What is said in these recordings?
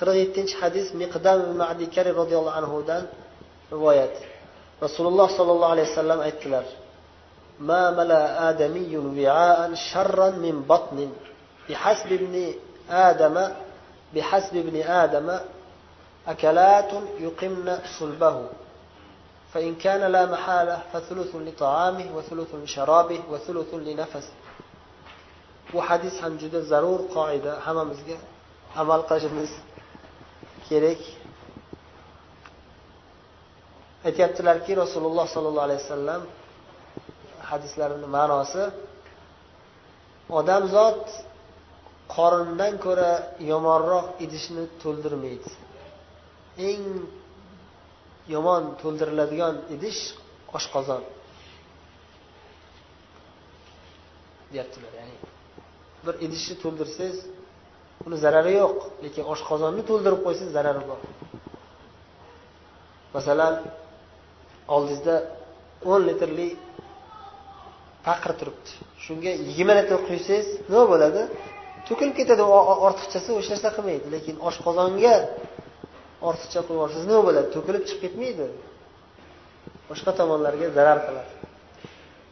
qirq yettinchi hadis miqdam madikari roziyallohu anhudan rivoyat rasululloh sollallohu alayhi vasallam aytdilar ما ملا آدمي وعاء شرا من بطن بحسب ابن آدم بحسب ابن آدم أكلات يقمن صلبه فإن كان لا محالة فثلث لطعامه وثلث لشرابه وثلث لنفسه bu hadis ham juda zarur qoida hammamizga amal qilishimiz kerak. Aytyaptilarki rasululloh sollallohu alayhi vasallam hadislarini ma'nosi odamzod qorindan ko'ra yomonroq idishni to'ldirmaydi. Eng yomon to'ldiriladigan idish oshqozon. Deyaptilar ya'ni bir idishni to'ldirsangiz uni zarari yo'q lekin oshqozonni to'ldirib qo'ysangiz zarari bor. Masalan oldingizda o'n litrli paqir turibdi. Shunga yigirma litr quysangiz nima bo'ladi? To'kilib ketadi ortiqchasi hech narsa qilmaydi lekin oshqozonga ortiqcha qo'yib yuborsangiz nima bo'ladi? To'kilib chiqib ketmaydi. Boshqa tomonlarga zarar qiladi.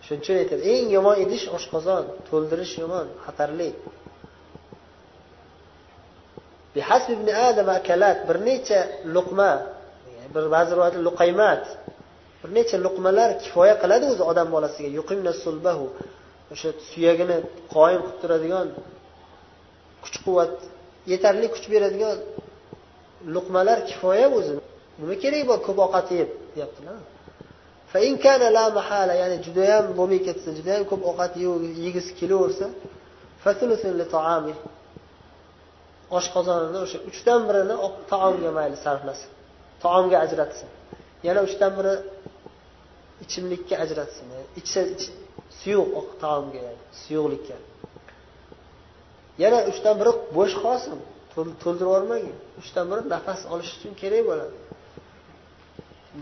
Shuning uchun aytadi eng yomon idish oshqozon to'ldirish yomon xatarli. Bir necha luqma bir ba'zi rivoyatlar luqaymat bir necha luqmalar kifoya qiladi o'zi odam bolasiga. Sulbahu o'sha suyagini qoyim qilib turadigan kuch quvvat yetarli kuch beradigan luqmalar kifoya o'zi. Nima kerak bor ko'p ovqat yeb deyaptilar ya'ni judayam bo'lmay ketsa judayam ko'p ovqat yegisi kelaversa oshqozonini o'sha uchdan birini taomga mayli sarflasin. Taomga ajratsin. Yana uchdan biri ichimlikka ajratsin. Ichsa suyuq taomga suyuqlikka. Yana uchdan biri bo'sh qolsin to'ldirib yubormagin. Uchdan biri nafas olish uchun kerak bo'ladi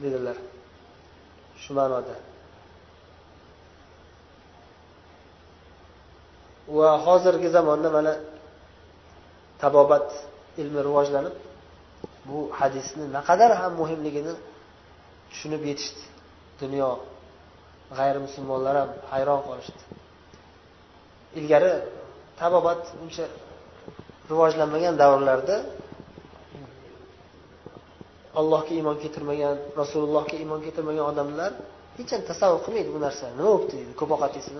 dedilar. Shu ma'noda. Va hozirgi zamonda mana tabobat ilmi rivojlanib bu hadisni naqadar ham muhimligini tushunib yetishdi. Dunyo g'ayrimusulmonlar ham hayron qolishdi. Ilgari tabobat uncha rivojlanmagan davrlarda allohga iymon keltirmagan rasulullohga iymon keltirmagan odamlar hech ham tasavvur qilmaydi bu narsani. Nima bo'libdi deydi ko'p ovqat yesa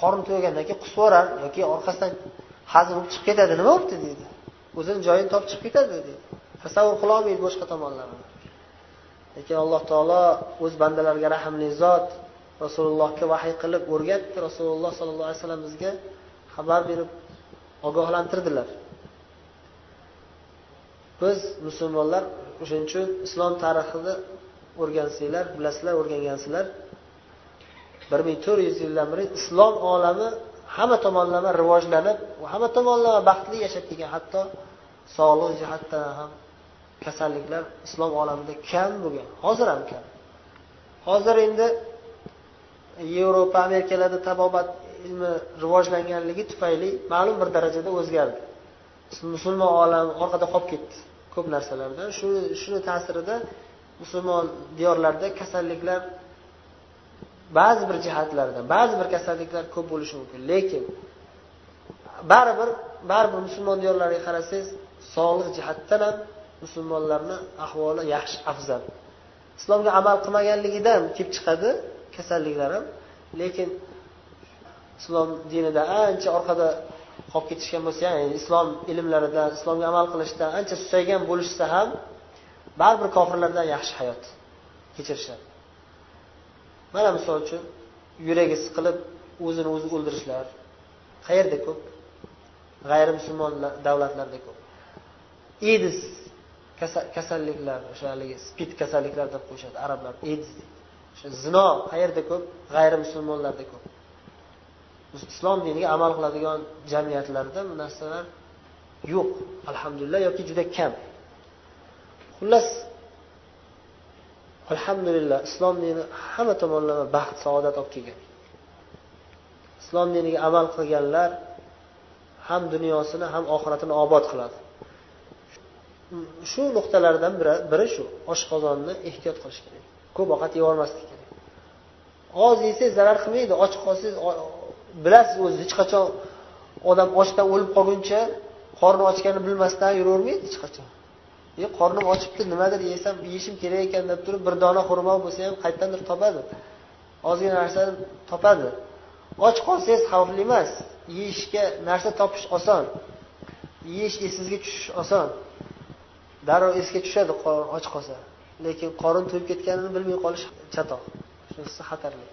qorni to'ygandan keyin qusib yuborar yoki orqasidan hazm bo'lib chiqib ketadi nima bo'libdi deydi o'zini joyini topib chiqib ketadi deydi tasavvur qilolmaydi boshqa tomonlarini lekin alloh taolo o'z bandalariga rahmli zot rasulullohga vahiy qilib o'rgatdi. Rasululloh sollallohu alayhi vasallam bizga xabar berib ogohlantirdilar. Biz musulmonlar o'shaning uchun islom tarixini o'rgansanglar bilasizlar o'rgangansizlar. Bir ming to'rt yuz yildan beri islom olami hamma tomonlama rivojlanib hamma tomonlama baxtli yashab kelgan hatto sog'liq jihatdan ham kasalliklar islom olamida kam bo'lgan. Hozir ham kam. Hozir endi yevropa amerikalarda tabobat ilmi rivojlanganligi tufayli ma'lum bir darajada o'zgardi. Musulmon olami orqada qolib ketdi ko'p narsalardan shu shuni ta'sirida musulmon diyorlarda kasalliklar ba'zi bir jihatlarda ba'zi bir kasalliklar ko'p bo'lishi mumkin lekin baribir baribir musulmon diyorlariga qarasangiz sog'liq jihatdan ham musulmonlarni ahvoli yaxshi afzal. Islomga amal qilmaganligidan kelib chiqadi kasalliklar ham lekin islom dinida ancha orqada qolib ketishgan bo'lsa ya'ni islom ilmlaridan islomga amal qilishdan ancha susaygan bo'lishsa ham baribir kofirlardan yaxshi hayot kechirishadi. Mana misol uchun yuragi siqilib o'zini o'zi o'ldirishlar. Qayerda ko'p? G'ayrimusulmon davlatlarda ko'p. Edis kasalliklar o'sha haligi spid kasalliklar deb qo'yishadi arablar. Edis o'sha zino qayerda ko'p? G'ayrimusulmonlarda ko'p. Islom diniga amal qiladigan jamiyatlarda bu narsalar yo'q. Alhamdulillah yoki juda kam. Xullas alhamdulillah islom dini hamma tomonlama baxt saodat olib kelgan. Islom diniga amal qilganlar ham dunyosini ham oxiratini obod qiladi. Shu nuqtalardan biri shu oshqozonni ehtiyot qilish kerak. Ko'p ovqat yeyormaslik kerak. Oz yesangiz zarar qilmaydi och qolsangiz bilasiz o'zi hech qachon odam ochdan o'lib qolguncha qorni ochganini bilmasdan yuravermaydi hech qachon. E qornim ochibdi nimadir yesam yeyishim kerak ekan deb turib bir dona xurmo bo'lsa ham qayerdandir topadi. Ozgina narsani topadi. Och qolsangiz xavfli emas. Yeyishga narsa topish oson. Yeyish esingizga tushish oson. Darrov esga tushadi och qolsa. Lekin qorin to'yib ketganini bilmay qolish chatoq. Shunisi xatarli.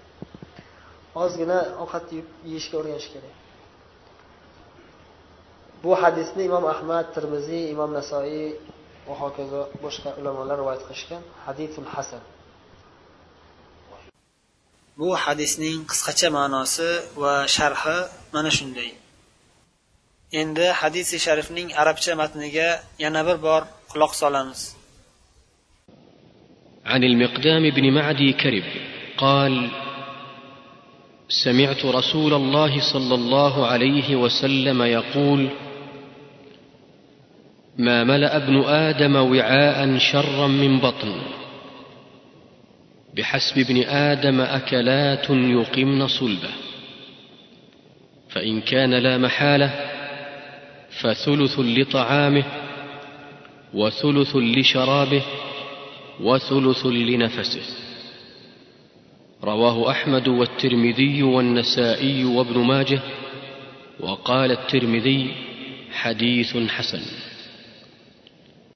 Ozgina ovqat yeyishga o'rganish kerak. Bu hadisni imom ahmad termiziy imom nasoiy va hokazo boshqa ulamolar rivoyat qilishgan hadisul hasan bu hadisning qisqacha ma'nosi va sharhi mana shunday endi hadisi sharifning arabcha matniga yana bir bor quloq solamiz عن المقدام بن معدي كرب قال سمعت رسول الله صلى الله عليه وسلم يقول ما ملأ ابن آدم وعاء شرا من بطن. بحسب ابن آدم أكلات يقمن صلبه. فإن كان لا محالة فثلث لطعامه وثلث لشرابه وثلث لنفسه. رواه أحمد والترمذي والنسائي وابن ماجه وقال الترمذي حديث حسن.